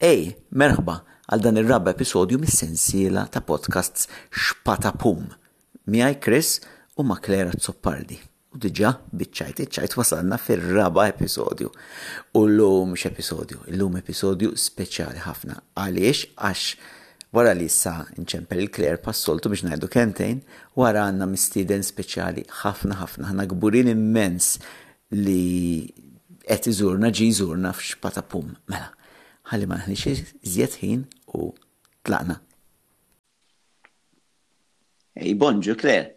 Ej, merħba għal dan ir-raba' episodju mis-sensiela ta' podcasts Xpata Pum. Miegħi Chris u ma' Claire Zoppardi. U diġa, biċċajt, iċċajt wasalna fil-raba episodju. U l-lum mux episodju, l-lum episodju speċjali ħafna. Għaliex, għax wara li sa nċempel il-kler passoltu biex najdu kentejn, wara għanna mistiden speċjali ħafna ħafna. Għanna gburin immens li qed iżurna ġi iżurna f'xpatapum. Mela, ħalli ma naħniex iżjed ħin u tlaqna. Ej, bonġu, Claire.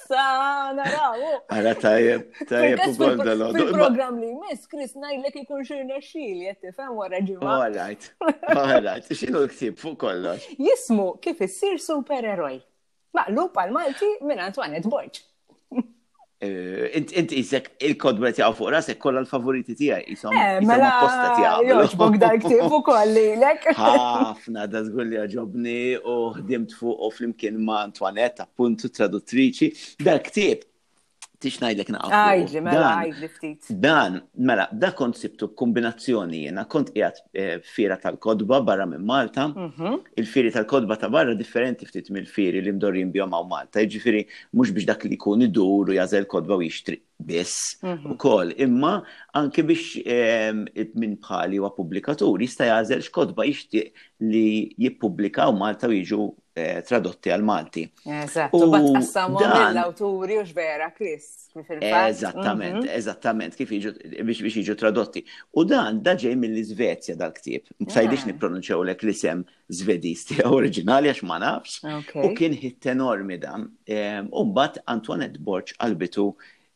Sa naraw. Ara tajjeb, tajjeb u kol dal Il-program li jmiss, Chris, najlek ikun xirna xil, jetti, fem wara ġimma. All right, all right. Xinu l-ktib fuq kollox? Jismu kif issir supereroj. Maqlub għal Malti minn Antoinette Borg. Eh, Inti jisek il-kodba li tiegħu fuq rasek kollha l-favoriti tiegħi jisom eh, mela posta tiegħu. Joġbok dak tifu ukoll lilek. Ħafna da żgur li għaġobni u ħdimt fuq u flimkien ma' Antoinette appuntu traduttriċi. Dak ktieb tix najdlek naqaf. Għajli, mela, għajli ftit. Dan, mela, da kont sibtu kombinazzjoni jena, kont qiegħed eh, fira tal-kodba barra minn Malta. Mhm. Il-firi tal-kodba ta' barra differenti ftit mill-firi li mdorrin bihom hawn Malta. Jiġifieri mhux biex dak li jkun idur u jażel kodba u jixtri biss mhm. ukoll, imma anke biex eh, minn bħali huwa pubblikatur jista' jażel x'kodba jixtieq li jippubblikaw Malta u jiġu Eh, tradotti għal Malti. Eżatt, u bat qassamu l-awturi u xbera Chris. Eżattament, mhm. eżattament, kif biex jiġu tradotti. U dan, da ġej mill-Svezja dal-ktib. Msajdix ah. nipronunċaw l l-isem Svediż tiegħu oriġinali għax ma nafx. U kien hit enormi dan. Ehm, u mbagħad Antoinette Borċ qalbitu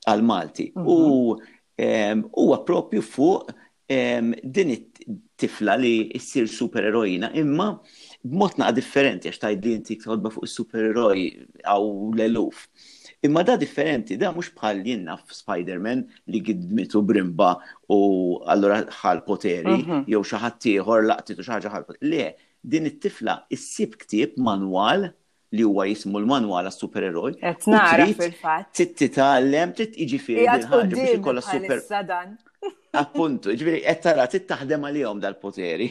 għal Malti. Mhm. U ehm, huwa propju fuq din it-tifla li ssir supereroina imma b'mod naqa' differenti għax tgħid li inti tħodba fuq is-supereroj għaw l-eluf. Imma da differenti, da mhux bħal jenna f'Spider-Man li gidmitu brimba u allura ħal poteri mhm. jew xi ħadd ieħor laqtitu xi ħaġa ħal Le, din it-tifla issib ktieb manwal li huwa jismu l-manwal għas supereroj. Qed nara fil-fatt. Trid titgħallem, trid jiġifieri ħaġa biex ikollha super. Appuntu, ġifieri qed tara trid taħdem għalihom dal-poteri.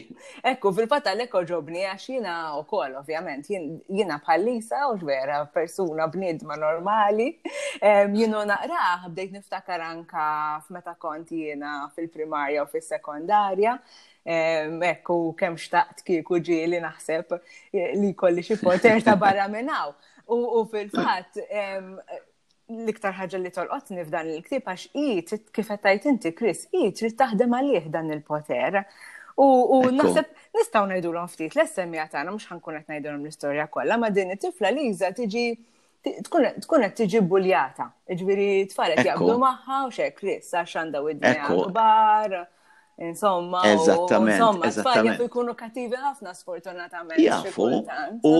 Ekku, fil-fatt għalhekk oġobni għax jiena wkoll ovvjament jiena bħal Lisa u vera persuna bniedma normali. Jienu naqrah bdejt niftakar anka f'meta kont jiena fil-primarja u fis-sekondarja. Ekku, kem xtaqt kieku ġieli naħseb li kolli xi poter ta' barra minnaw. U fil-fat, l-iktar ħaġa li tolqotni f'dan il-ktib għax i kif tajt inti Chris, i trid taħdem għalih dan il-poter. U naħseb nistgħu ngħidulhom ftit l-essemja tagħna mhux ħankun qed ngħidulhom l-istorja kollha ma' din it-tifla Liża tiġi tkun qed tiġi buljata. Ġifieri tfaret jaqbdu magħha u xek ris għax għandha widnejha kbar. Insomma, eżattament, insomma, eżattament. jkunu kattivi ħafna sfortunatament. Jafu, u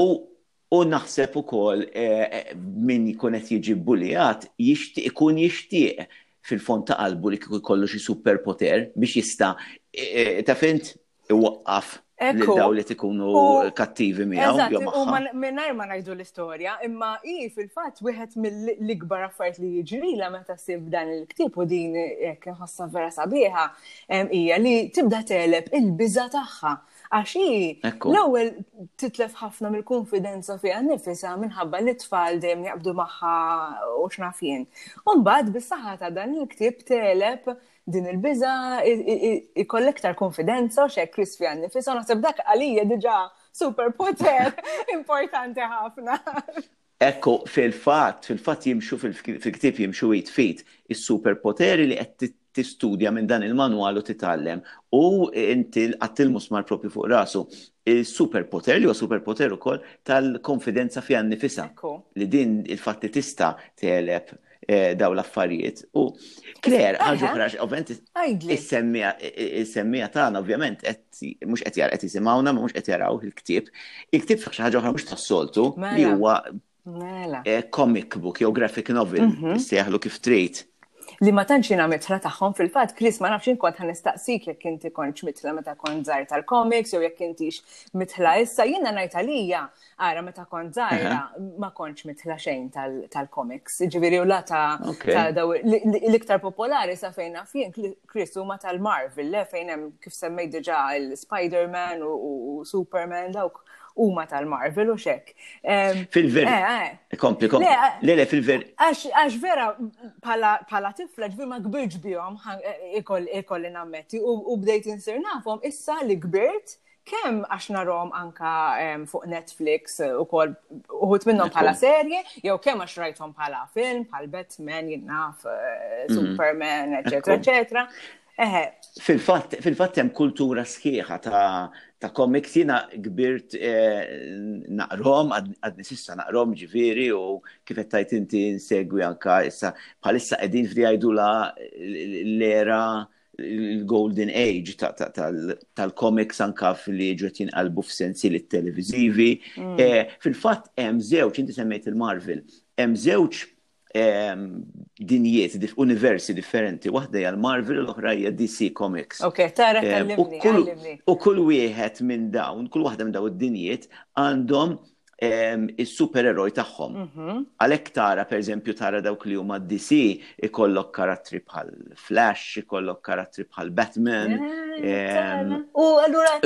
u naħseb ukoll eh, eh, min jkun qed jiġi bulijat jixtieq ikun jixtieq fil-fond ta' qalbu li kieku jkollu xi superpoter biex jista' eh, ta' fint iwaqqaf lil daw li tikunu kattivi miegħu jew magħha. Mingħajr ma ngħidu l-istorja, imma hi fil-fatt wieħed mill-ikbar affarijiet li jiġrilha meta ssib dan il-ktieb u din jekk inħossha vera sabiħa hija li tibda teleb il-biża' tagħha. Għax hi l-ewwel titlef ħafna mill-konfidenza fiha nifisha minħabba li t-tfal dejjem jaqbdu magħha u x'naf jien. U mbagħad bis-saħħa ta' dan il-ktieb teleb din il-biża ikollek tar konfidenza u xek Chris fija nifisa naħseb dak għalija diġa super poter importanti ħafna. Ekku, fil-fat, fil-fat jimxu fil-ktib jimxu it fit is-super poteri li qed tistudja minn dan il-manwal u titgħallem u inti għattil musmar propju fuq rasu. Is-super poter li huwa super poter ukoll tal-konfidenza fiha nifisa li din il-fatti tista' teleb daw l-affarijiet. U Claire, ħaġa oħra, ovvjament, is-semmija tagħna, ovvjament, mhux qed jara qed jisimgħuna, mhux qed jaraw il-ktieb. Il-ktieb fih xi ħaġa oħra mhux tas-soltu mela. li huwa mela. eh, comic book jew graphic novel, mhm. seħlu kif trid. Li ma tantx jiena mitħla tagħhom fil-fatt, Chris ma nafx inkont ħan nistaqsik jekk inti kontx mitħla meta kont żgħar tal-comics jew jekk intix mitħla issa jiena ngħid għalija Ara, meta kont zaħira, ma konċ mitħla xejn tal-komiks, ġiviri u la ta' daw l-iktar popolari sa' fejn għafjen, Chris u ma tal-Marvel, le fejn hemm kif semmej diġa il-Spider-Man u Superman, dawk u ma tal-Marvel u xek. Fil-ver. Eh, eh. Kompli, kompli. Le, le, fil-ver. Għax vera, pala tifla ġvi ma kbirġ bihom, eh, ikolli nammetti, u bdejt insir nafom, issa li kbirt, kemm għax narom anka fuq Netflix eh, u kol uħut minnom bħala serje, jew kemm għax rajtom bħala film, bħal Batman, jinnaf, eh, mhm. Superman, eccetera, eccetera. Fil-fatt, fil-fatt hemm kultura sħiħa ta' ta' komiks jina kbirt eh, naqrom, għadni sissa naqrom ġifiri u kif tajt inti nsegwi anka issa bħalissa qegħdin fdi għajdu la l-era il-golden age tal-comics anka li ġet jinqalbu f'sensi li televizivi. Mm. Eh, fil-fatt hemm żewġ, inti semmejt il-Marvel, hemm żewġ ehm, dinjiet, universi differenti, waħda hija l-Marvel u l-oħra hija DC Comics. Ok, tara eh, kellimni, U kull wieħed minn dawn, kull waħda minn dawn id-dinjiet għandhom il-supereroj tagħhom. Mhm. Għalhekk tara pereżempju tara dawk li huma DC ikollok karattri bħal Flash, ikollok karattri bħal Batman. U allura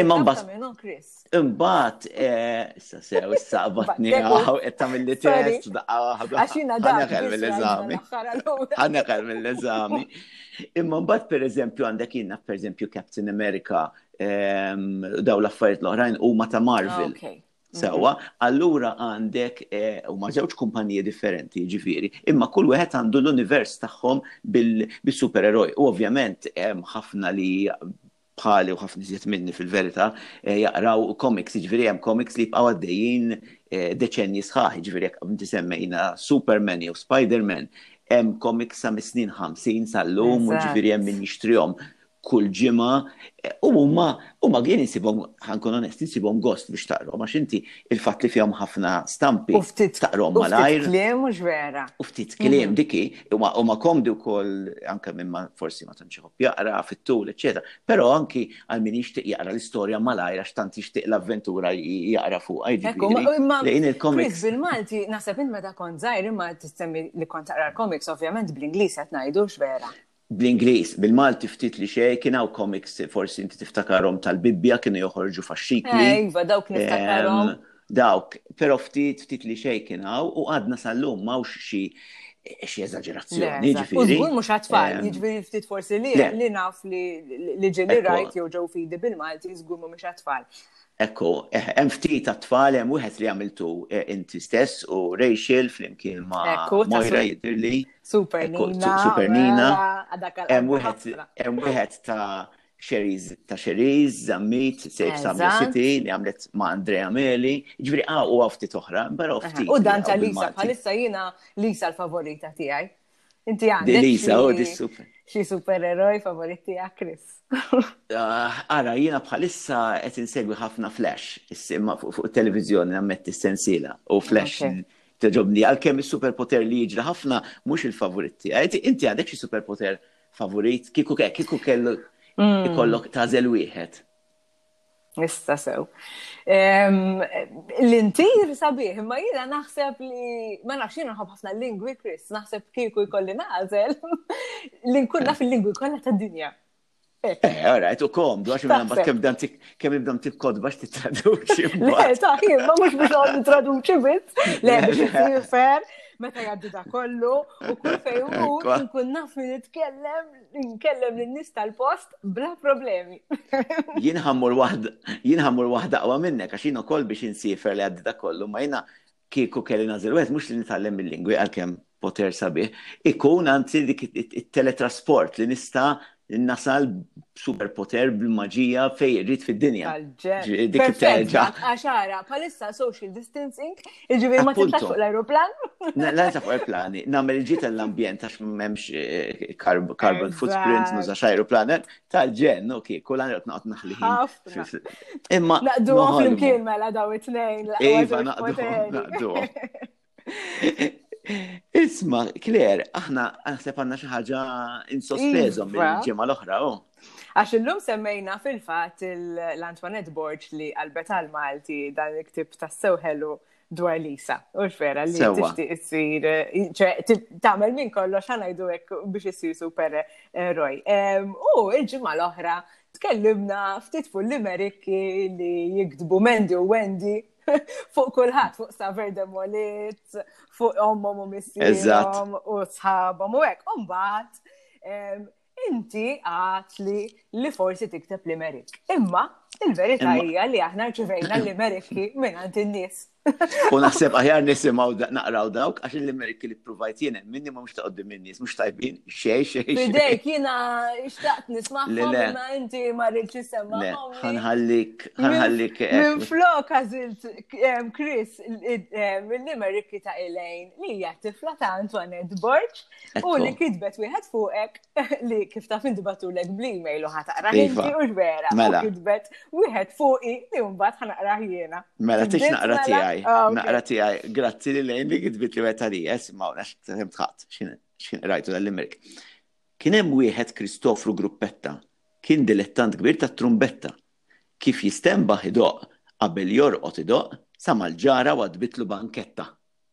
imma mbagħad imbagħad eh, issa sew issa qabatni hawn qed tagħmilli test daqqa waħda. Ħaneqel mill-eżami. Ħaneqel mill-eżami. Imma mbagħad pereżempju għandek jinnaf pereżempju Captain America daw l-affarijiet l-oħrajn huma ta' Marvel. Ah, Sewa, mhm. allura għandek eh, u ma żewġ kumpaniji differenti ġifiri, imma kull wieħed għandu l-univers tagħhom bil-supereroj. U ovvjament hemm ħafna li bħali u ħafna iżjed minni fil-verità eh, jaqraw komiks, ġifiri hemm komiks li jibqgħu għaddejjin eh, deċenji sħaħ, ġifiri jekk inti semmejna Superman jew Spider-Man, hemm komiks sa mis-snin 50 sal-lum, ġifiri hemm min jixtrihom kull ġimgħa u huma huma jien insibhom ħankun onest insibhom gost biex taqrom għax inti il-fatt li fihom ħafna stampi taqrom malajr. Ftit kliem mhux vera. U ftit kliem mhm. diki huma komdi wkoll anke minn ma forsi ma tantx iħobb jaqra fit-tul eċetera. Però anki għal min jixtieq jaqra l-istorja malajr għax tant jixtieq l-avventura jaqra fuq Lejn il-komiks. Bil-Malti naħseb int meta kont żgħir imma tissemmi li kont taqra l-komiks ovvjament bl-Ingliż qed ngħidu vera. bl-Ingliż, bil-Malti ftit li xejn, kien hawn comics forsi inti tiftakarhom tal-Bibbja kienu joħorġu faxxikli. Eh, iva, dawk niftakarhom. Dawk, però ftit ftit li xejn kien hawn u għadna sal-lum m'hawnx xi xi eżagġerazzjoni, ġifieri. Użgur mhux għatfall, jiġifieri ftit forsi li li naf li ġieli rajt jew ġew fidi bil-Malti, żgur mhumiex għatfall. Ekku, hemm ftit għat-tfal, hemm wieħed li għamiltu eh, inti stess u Rachel flimkien ma' Moira jidirli. Super Nina. Super Nina. Hemm wieħed hemm wieħed ta' Xeriz ta' Xeriz, Zammit, Sejf Sabri City li għamlet ma' Andrea Meli, ġviri għaw ah, u ftit oħra, barra ftit. U dan ta' Lisa, bħalissa jina Lisa l-favorita tiegħi. Inti għandek. Lisa, oh, this super. Xi supereroj favorit tiegħek Chris. Ah, ara, jiena bħalissa qed insegwi ħafna Flash, issimma fuq it-televiżjoni nammetti s-sensiela u Flash toġobni għalkemm is-superpoter li jiġri ħafna mhux il-favorit tiegħek. Inti għandek xi superpoter favorit kieku kieku kellu mm. ikollok tażel wieħed. Issa sew. L-intir sabiħ, ma jina naħseb li, ma nafx jina nħob ħafna lingwi, Chris, naħseb kieku jkolli nażel, l-inkunna eh. fil-lingwi kollha tad-dinja. Eh, eh alright, u kom, għax minn għambat kem dan kem ibdam tikkod bax titraduċi. Le, ta' ma mux biex għod titraduċi bit, le, biex jifer, meta jaddu da kollu, u kull fejn u nkun naf li nitkellem Nkellem lin-nies tal-post bla problemi. Jien ħammur waħda, jien ħammur waħda qwa minnek għax jien ukoll biex insiefer li għaddi dak kollu, ma jiena kieku kelli nażel wieħed mhux li nitgħallem il-lingwi għalkemm poter sabiħ, ikun anzi dik it-teletrasport li nista' nasal super poter bil-maġija fej irrid fid-dinja. Dik terġa. Għaxara, palissa social distancing Iġifieri ma tistax fuq l-ajruplan? La fuq ajruplani, nagħmel il-ġita l-ambjent għax m'hemmx eh, carbon footprint nuża x'ajruplanet, ta' ġen, ok, kull għandu noqgħod naħliħin. Imma. Naqdu flimkien mela daw it-tnejn. Iva, naqdu. Isma, Kler, aħna naħseb għandna xi ħaġa insospezhom iva. mill-ġimgħa l-oħra, oh. Għax illum semmejna fil-fat l-Antoinette Borg li għalbet għal Malti dan il-ktib ta' sew ħelu dwar Lisa u l-fera li tixtieq issir tagħmel minn kollox ħanajdu hekk biex issir super eh, roj. U il-ġimgħa l-oħra tkellimna ftit fuq l-Imerikki li jikdbu Mendi u Wendy fuq kulħadd fuq Saver Demolit, fuq ommom u missierhom u sħabhom u hekk. Umbagħad Inti għatli li forsi tikteb li merik. Imma, il-verita hija li aħna rċivejna li merikki minn għand in-nies. U naħseb aħjar nisimaw naqraw dawk, għax li merikki li provajt jena, minni ma mux taqoddi minni, mux tajbin, xej, xej. Bidejk jena xtaqt nismaħ, ma inti ma rridx semma. Għanħallik, għanħallik. Eh, minn flok għazilt eh, Chris, eh, mill-li merikki ta' Elaine, li hija tifla ta' Antoinette Borch, U li kitbet wieħed fuqek li kif taf indibatulek bl-email u ħataqra iva. u l-vera. Mela. Kitbet wieħed fuqi li mbagħad ħanaqra jiena. Mela tix naqra mela? tiegħi. Ah, naqra tiegħi. Grazzi li lejn li kitbit li weta li esma' u nax tħadd x'in rajtu dal-Imrik. Kien hemm wieħed Kristofru Gruppetta, kien dilettant kbir ta' trumbetta. Kif jistembaħ idoq, qabel jorqod idoq, sa mal-ġara għadbitlu banketta.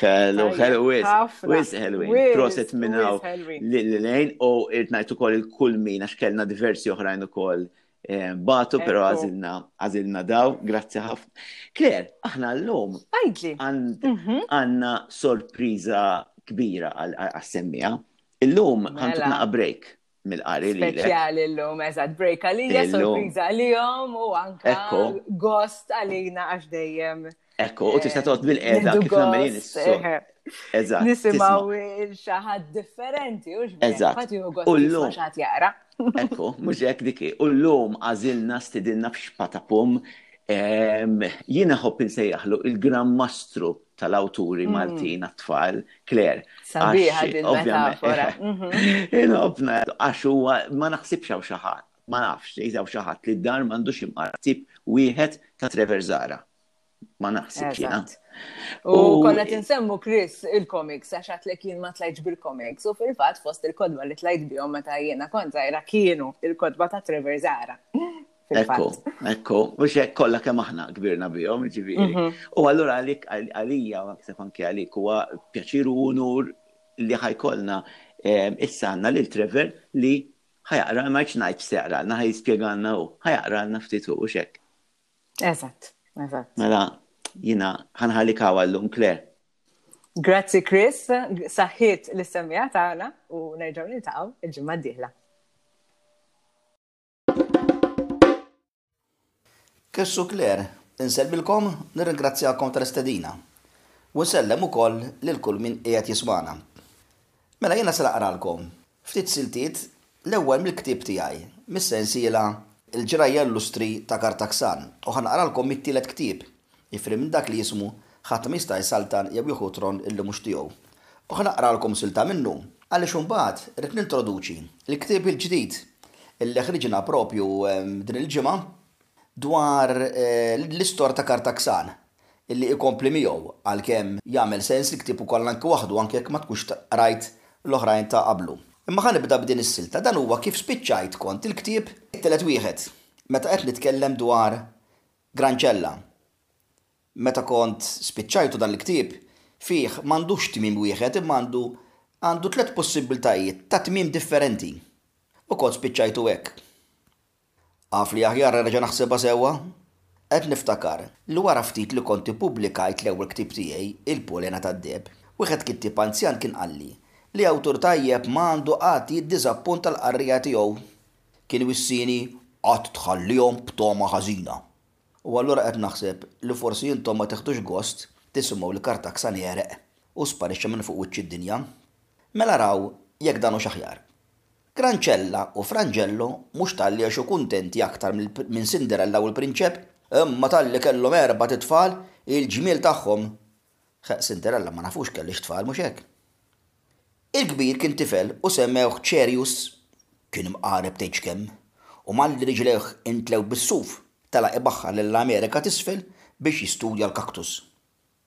Hello, hello, wis. Wis, hello. Proset minnaw l-lejn u irtnajtu kol il-kull min għax kellna diversi oħrajn u kol eh, batu, pero għazilna, għazilna daw, grazzi ħaf. Kler, aħna l-lum mhm. għanna sorpriza kbira għal-semmija. Il-lum għanna mela. break. mill-qari li. Speċjali l-lum, eżat, break għalija, sorpriza għalijom u anka gost għalina għax dejjem. Ekku, u tista' toqgħod bil-qeda kif nagħmel eh, eh. Eżatt. Nisimaw xaħat differenti, u xbħat u l-lum. Xaħat jaqra. Ekku, mux jek diki. U l-lum għazilna stidinna f'xpatapum jina hopp insejjaħlu il-Gran Mastru tal-awturi mm. Maltin għat-tfal, Claire. Sabiħa dil-metafora. Inobna, mhm. għax huwa ma naħsibx hawn xi ħadd, ma nafx li jżaw xi ħadd li d-dar m'għandux imqartib wieħed ta' Trevor Zara. Ma naħsibx jiena. U konna tinsemmu Chris il-komiks, għax għat jien ma tlajġ bil-komiks, u fil-fat fost il-kodba li tlajt bihom meta jiena kontra era kienu il-kodba ta' Trevor Zara. Ekku, ekku, mux hekk kollha kemm aħna kbirna bihom, ġifieri. Mhm. U allura għalik għalija naħseb anke għalik huwa pjaċir u unur li ħajkolna ehm, issa għandna lil Trevor li ħajaqra ma jċ ngħid seqra, na ħajspjegalna hu, ħajaqra għandna ftit hu xek. Eżatt, eżatt. Mela, jina ħanħalik għawallum kle. Grazzi Chris, saħħit l-semmija tagħna u nerġgħu niltaqgħu il-ġimgħa d-dieħla. Kessou Claire, Insellmilkom, nirringrazzjakom tal-istedina u nsellem ukoll lil kull min qiegħed jismagħna. Mela jiena se naqralkom ftit siltiet l-ewwel mill-ktieb tiegħi mis-sensiela Il-Ġrajja Illustri ta' Kartaxan u ħa naqralkom mit-tielet ktieb Ifri minn dak li jismu, ħadd ma jista' jsaltan jew jieħu tron illi mhux tiegħu. U ħa naqralkom silta minnu, għaliex imbagħad rrid nintroduċi l-ktiebi l-ġdid illi ħriġna proprju din il-ġimgħa dwar l-istor ta' Kartaxan, illi ikompli miegħu, għalkemm jagħmel sens li ktieb ukoll anki waħdu anki jekk ma tkunx qrajt l-oħrajn ta' qablu. Imma ħa nibda b'din is-silta, dan huwa kif spiċċajt kont il-ktieb it-tielet wieħed, meta qed nitkellem dwar Grancella, Meta kont spiċċajtu dan il-ktieb, fih m'għandux tmiem wieħed imma għandu għandu tliet possibbiltajiet ta' tmiem differenti. U kont spiċċajtu hekk. Af li aħjar nerġa' naħsibha sewwa? Qed niftakar li wara ftit li kont ippubblikajt l-ewwel ktieb tiegħi, Il-Polena tad-Deheb, wieħed kittieb anzjan kien qalli li awtur tajjeb ma għandu qatt jiddiżappunta l-qarrieja tiegħu. kien wissieni qatt tħallihom b'togħma ħażina. U allura qed naħseb li forsi intom ma teħdux gost tisimgħu li Kartaksan għereq u sparixxa minn fuq wiċċ id-dinja. Mela raw jekk dan hux aħjar. Grancella u Frangello mhux talli għexu kuntenti aktar minn Cinderella u l-prinċep, imma talli kellhom erbat itfal il-ġmiel tagħhom. Ħa, Cinderella, ma nafux kellix tfal, mhux hekk? Il-kbir kien tifel u semmewh Ċerjus, kien imqareb tgħid x'kemm, u malli riġlejh intlew bis-suf, telaq ibaħħar lejn l-Amerika t'Isfel biex jistudja l-kaktus.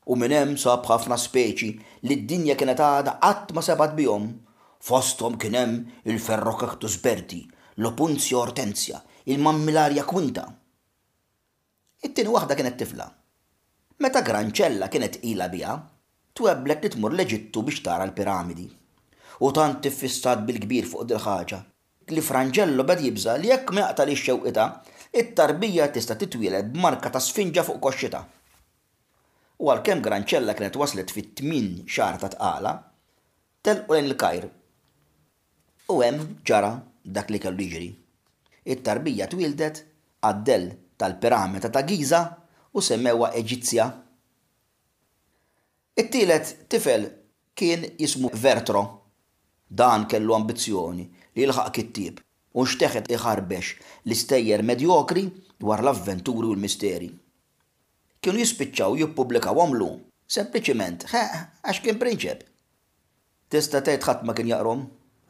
U minn hemm sab ħafna speċi li d-dinja kienet għadha qatt ma sebgħet bihom, fosthom kien hemm il-Ferrocactus berti, l-Opuntia hortensia, il-Mammillaria quinta. It-tieni waħda kienet tifla. Meta Grancella kienet tqila biha, twebblet li tmur l-Eġittu biex tara l-piramidi. U tant iffissat bil-kbir fuq dil-ħaġa, li Frangello beda jibża' li jekk ma jaqtalhiex xewqitha, it-tarbija tista' titwieled b'marka ta' sfinġa fuq koxxitha. U għalkemm Grancella kienet waslet fit-tmien xahar ta' tqala, telqu lejn il-Kajr. U hemm ġara dak li kellu jiġri. It-tarbija twieldet għad-dell tal-piramida ta' Giża u semmewha Eġizzja. It-tielet tifel kien jismu Vertro. Dan kellu ambizzjoni li jilħaq kittieb u nxteħet iħarbex l-istejjer medjokri dwar l-avventuri u l-misteri. Kienu jispiċċaw jippubblikawhomlu sempliċiment għax kien prinċep. Tista' tgħid ħadd ma kien jaqrahom,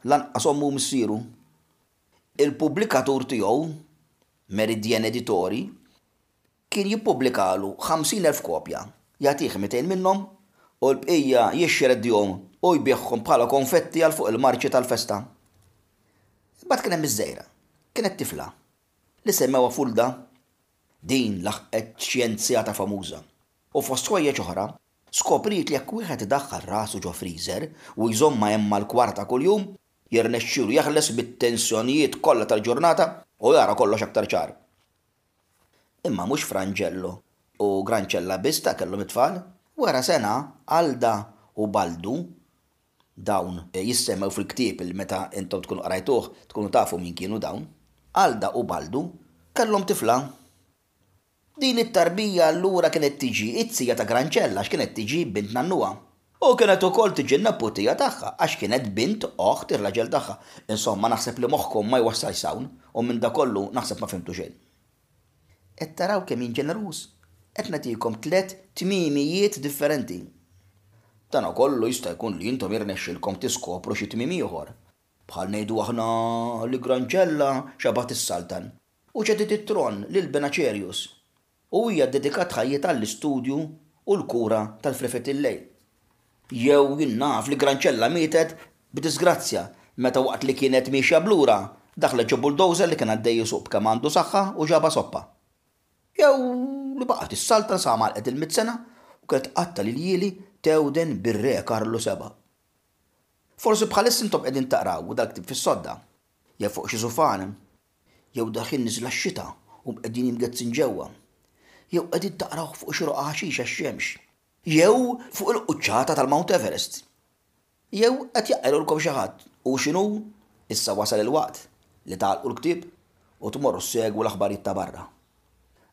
lanqas ommu u missieru. Il-pubblikatur tiegħu, Meridian Editore, kien jippubblikalu 50,000 kopja, jagħtih 200 minnhom u l-bqija jixxerreddihom u jbigħhom bħala konfetti għal fuq il-marċi tal-festa. Imbagħad kien hemm iż-żgħira. Kienet tifla, li semmewha Fulda. Din laħqet xjenzjata famuża u fost ħwejjeġ oħra Skopriet li jekk wieħed idaħħal rasu ġo freezer u jżommha hemm mal-kwar ta' kuljum, jirnexxielu jeħles mit-tensjonijiet kollha tal-ġurnata u jara kollox aktar ċar. Imma mhux Frangelo u Grancella biss ta' kellhom it-tfal. Wara sena, Alda u Baldu, dawn jissemmew fil-ktieb li meta intom tkunu qrajtuh tkunu tafu min kienu dawn, Alda u Baldu kellhom tifla. Din it-tarbija allura kienet tiġi t-tija ta' Granċella għax kienet tiġi bint nannuha. U kienet ukoll tiġi n-neputija tagħha għax kienet bint oħt ir-raġel tagħha. Insomma, naħseb li moħħkom ma jwassalx hawn u minn dak kollu naħseb ma fhimtu xejn. Qed taraw kemm jien ġeneruż? Qed nagħtikom tliet tmiemijiet differenti. Dana kollu jista' jkun li intom jirnexxilkom tiskopru xi tmiem ieħor. Bħal ngħidu aħna li Granċella xebgħet is-Sultan. u ċediet it-tron lil Benaċerjus, u hija ddedikat ħajjitha għall-istudju u l-kura tal-Frefetillej. Jew jien naf li Grancella mietet b'diżgrazzja meta waqt li kienet miexja b'lura daħlet ġo bulldozer li kien għaddej isuq b'kemm għandu saħħa u ġabha soppa. Jew li baqgħet issalta sa għalqet il-mitt sena u kienet tqatta' l-iljieli tewden bir-Re Karlu Seba'. Forsi bħalissa intom qegħdin taqraw dal-ktieb fis-sodda, jew fuq xi żufan, Jew dal-ħin niżla x-xita u mqegħdin imgezzin ġewwa. Jew qegħdin taqrawh fuq xi roqgħa ħaxix għax-xemx. Jew fuq il-quċċata tal-Mount Everest. Jew qed jaqilgħulkom xi ħadd, U x'inhu? Issa wasal il-waqt li tagħlqu l-ktieb u tmorru ssegwu l-aħbarijiet ta' barra.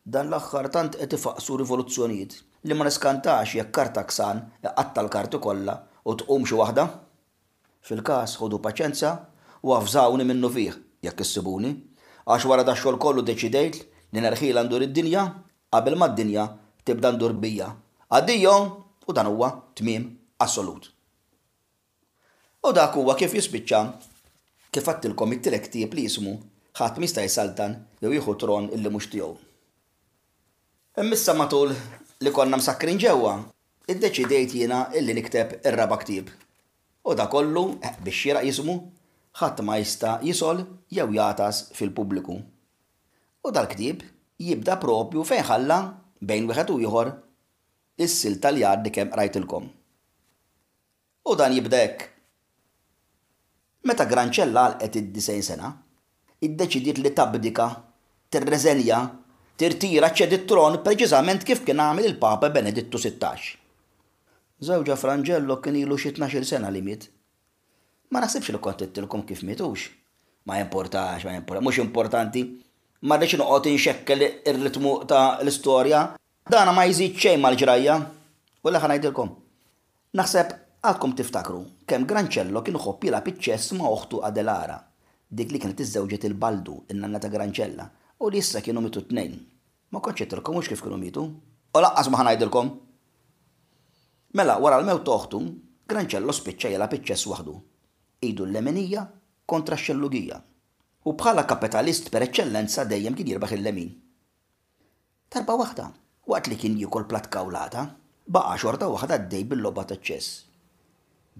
Dan l-aħħar tant qed ifaqqsu rivoluzzjonijiet li ma niskantax jekk Artaxan iqatta' l-karti kollha u tqum xi waħda. Fil-każ, ħudu paċenza u avżawni minnufih jekk issibuni, għax wara dax-xogħol kollu deċidejt li nerħilha ndur id-dinja qabel ma d-dinja tibda ndur bija. Addio! U dan huwa tmiem assolut. U dak huwa kif jispiċċa, kif għedtilkom, it-tielet ktieb li jismu Ħadd m'jista' jsaltan jew jieħu tron illi mhux tiegħu. Imma issa matul li konna msakkrin ġewwa, Iddeċidejt jiena illi nikteb ir-raba' ktieb, u da kollu, bix-xieraq jismu, Ħadd ma jista' jisgħol jew jagħtas fil-pubbliku. U dal-ktieb jibda proprju fejn ħalla, bejn wieħed u ieħor, is-silta li għadni kemm qrajtilkom. U dan jibda hekk, Meta Grancella għalqet id-disgħin sena, iddeċidiet li tabdika, tirreżenja, tirtira, ċċedi t-tron preċiżament kif kien għamel il-Papa Benedittu Sittax. Żewġha Fra Angello kien ilu xi tnax-il sena li miet. Ma naħsibx li kont għidtilkom kif miet hux. Ma jimpurtax, ma jimpurtax, mhux importanti. Ma rridx noqgħod inxekkel ir-ritmu ta' l-istorja. Dan ma jżid xejn mal-ġrajja. U l-aħħar ngħidilkom, naħseb għadkom tiftakru kemm Grancello kien iħobb jilgħab iċ-ċess ma' oħtu Adelara, dik li kienet iżżewġet lil Baldu, in-nanna ta' Grancella, u li issa kienu mietu t-tnejn. Ma kontx għedtilkom hux kif kienu mietu? U lanqas ma ħa ngħidilkom. Mela, wara l-mewt ta' oħtu, Grancello spiċċa jilgħab iċ-ċess waħdu, idu l-leminija kontra x-xellugija. U bħala kapitalist per eċċellenza dejjem kien jirbaħ il-lemin. Darba waħda, waqt li kien jiekol platt kawlata, baqa' xorta waħda għaddej bil-logħba ta' ċess.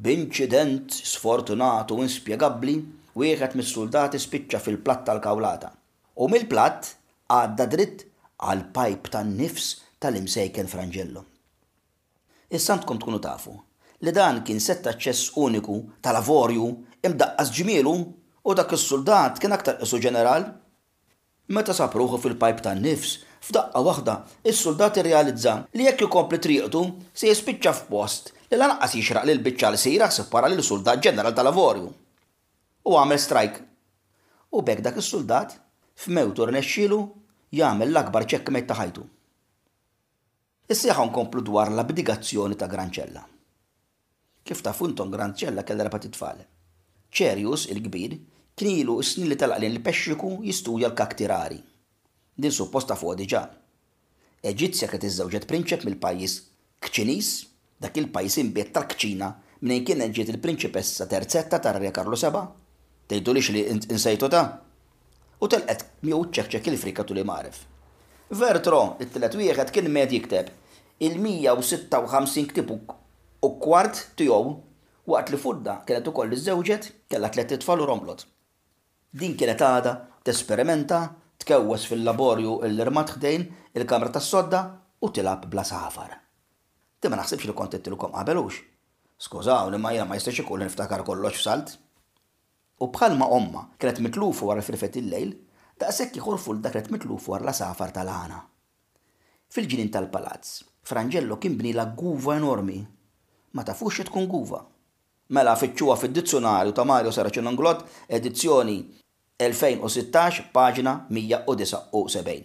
B'inċident sfortunat u inspjegabbli, wieħed mis-suldati spiċċa fil-platt tal-kawlata, u mill-platt għadda dritt għall-pajp tan-nifs tal-Imsejken Frangellum. Issa għandkom tkunu tafu li dan kien sett ta' ċess uniku tal-avorju imdaqqas ġmielu u dak is-suldat kien aktar qisu ġeneral. Meta sab ruħu fil-pajp tan-nifs, f'daqqa waħda, is-suldat irrealizza li jekk ikompli triqtu, se jispiċċa f'post li lanqas jixraq li l-biċċa l-qsira ssib wara lil suldat ġeneral tal-avorju. U għamel strajk. U b'hekk dak is-suldat, f'mewtu rnexxielu jagħmel l-akbar checkmate ta' ħajtu. Issa ħa nkomplu dwar l-abdigazzjoni ta' Grancella. Kif tafu intom Grancella kellha erba' titfal. Cerius, il-kbir, kien ilu s-snin li telaq lejn il-Pexxiku jistudja l-kakti rari. Din suppost tafuha diġà. Eġizzja kienet iżżewġet prinċep mill-pajjiż Kċiniż Dak il-pajjiż inbiet tal-kċina mnejn kienet ġiet il-prinċipessa Terzetta tar-Re Karlu Seba', tgħidulix li insejtu ta'? u telqet miegħu ċċekċek il-frika tul imgħaref. Vertro, it-tielet wieħed, kien med jikteb il-156 ktieb u kwart tiegħu waqt li Fudda kienet ukoll iżżewġet, kellha tliet itfal u romlot. Din kienet għadha tesperimenta, tkewweż fil-laborju l-irmad ħdejn il-kamra tas-sodda u tilgħab bla safar. Din ma naħsibx li kont għidtilkom qabel, hux? Skużawni, imma jiena ma jistax ikun li niftakar kollox f'salt. U bħalma ommha kienet mitlufa wara l-firfet il-lejl, daqshekk ieħu l-Fulda kienet mitlufa wara l-għasafar tal-għana. Fil-ġnien tal-palazz, Franġello kien bnielha guva enormi. Ma tafux xi tkun guva? Mela fittxuha fid-Dizzjunarju ta' Mario Saraceno Inglott, edizzjoni 2016, paġna 179.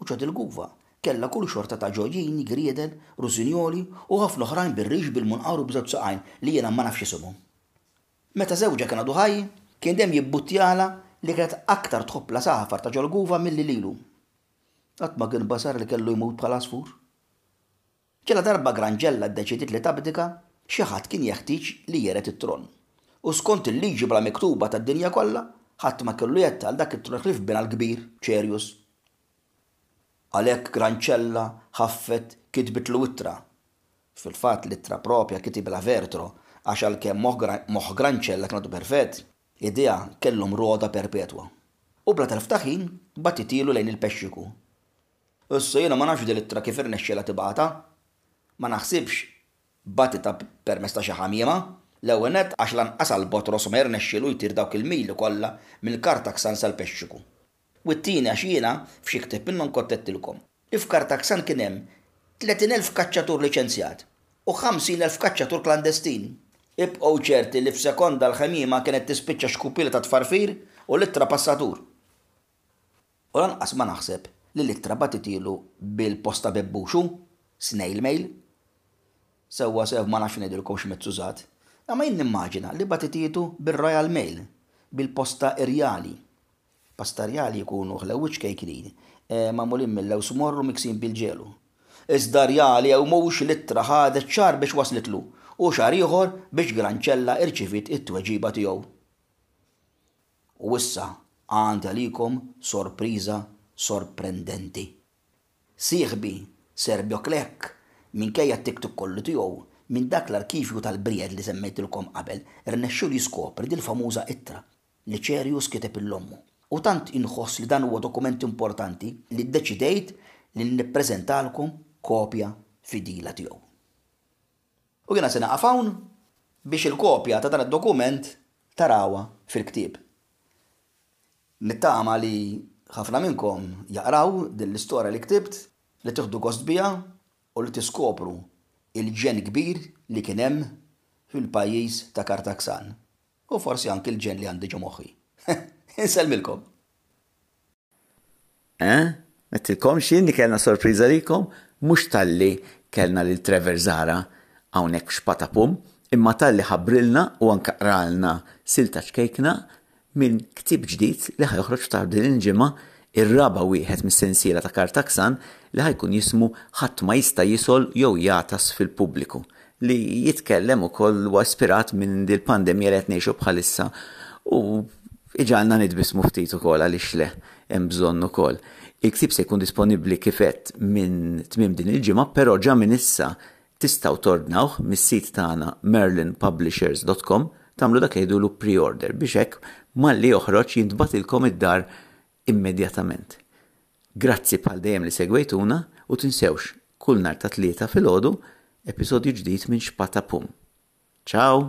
U Codilguva kellha kull xorta ta' ġojjini, griedel, rużinjoli u ħafna oħrajn bir-rix, bil-munqar u b'żewġ saqajn li jiena ma nafx isimhom. Meta żewġha kien għadu ħaj, kien dejjem jibbuttjalha li kienet aktar tħobb l-għasafar ta' Codilguva milli lilu. Qatt ma kien basar li kellu jmut bħal għasfur. Ġaladarba Grangella ddeċidiet li tabdika, xi ħadd kien jeħtieġ li jered it-tron. U skont il-liġi bla miktuba tad-dinja kollha, ħadd ma kellu jedd għal dak it-tron ħlief binha l-kbir, Cerius. Għalhekk Grancella ħaffet kitbitlu ittra. Fil-fatt l-ittra proprja kitibilha Vertro għax għalkemm moħħ Grancella kien għadu perfett, idejha kellhom rogħda perpetwa. U bla telf ta' ħin tbattitilu lejn il-Pexxiku. Issa jiena ma nafx din l-ittra kif irnexxielha tibgħatha. Ma naħsibx bagħtitha permezz ta' xi ħamiema. L-ewwel nett għax lanqas għal Botros ma jirnexxielu jtir dawk il-mili kollha mill-Kartaksan sal-Pexxiku. U t-tieni għax jiena, f'xi ktieb minnhom kont għedtilkom, li f'Kartaksan kien hemm 30,000 kaċċatur liċenzjat u 50,000 kaċċatur klandestin. Ibqgħu ċerti li f'sekonda l-ħemiema kienet tispiċċa xkupiela ta' tfarfir u l-ittra passatur. U lanqas ma naħseb li l-ittra bagħtitielu bil-post ta' bebbuxu, snail mail. Sewwa sew ma nafx ngħidilkom x'mezz użat, imma jien nimmaġina li bagħtitietu bir-Royal Mail, bil-posta irjali. Pasta rjali jkunu ħlewwiċ kejknin, magħmulin mil-lewż morr u miksin bil-ġelu. Iżda rjali jew mhux, l-ittra ħadet xahar biex waslitlu, u xahar ieħor biex Grancella rċiviet it-tweġiba tiegħu. U issa għandi għalikom sorpriża sorprendenti. Sieħbi Serbio Klek, minkejja t-TikTok kollu tiegħu, minn dak l-arkivju tal-briegħed li semmejtilkom qabel, rnexxielu jiskopri dil-famuża ittra li Cerius kiteb lil ommu. U tant inħoss li dan huwa dokument importanti li ddeċidejt li nippreżentalkom kopja fidila tiegħu. U jiena se nieqaf hawn biex il-kopja ta' dan id-dokument tarawha fil-ktieb. Nittama li ħafna minnkom jaqraw din l-istorja li ktibt, li tieħdu gost biha u li tiskopru l-ġenn kbir li kien hemm fil-pajjiż ta' Kartaxan. U forsi anki l-ġenn li għandi ġo moħħi. Insellmilkom. Eh? Mettilkom x'jien li kellna sorpriża likom, mhux talli kellna lil Trevor Zara hawnhekk f'Xpatapum, imma talli ħabbrilna u anke qralna silta ċkejkna minn ktieb ġdid li ħajoħroġ f'tard din il-ġimgħa, ir-raba' wieħed mis-sensiela ta' Kartaksan li ħajkun jismu Ħadd ma jista' jisol jew jagħtas fil-pubbliku, li jitkellem ukoll huwa ispirat minn dil-pandemija li qed ngħixu bħalissa u Iġagħalna nitbissmu ftit ukoll, għaliex le, hemm bżonn ukoll. Il-ktieb se jkun disponibbli kif għedt minn tmiem din il-ġimgħa, però ġa minn issa tistgħu tordnawh mis-sit tagħna merlinpublishers.com, tagħmlu dak li jgħidulu pre-order biex hekk malli joħroġ jintbagħtilkom id-dar immedjatament. Grazzi bħal dejjem li segwejtuna u tinsewx, kull nhar ta' Tlieta filgħodu, episodju ġdid minn Xpatapum. Ciao!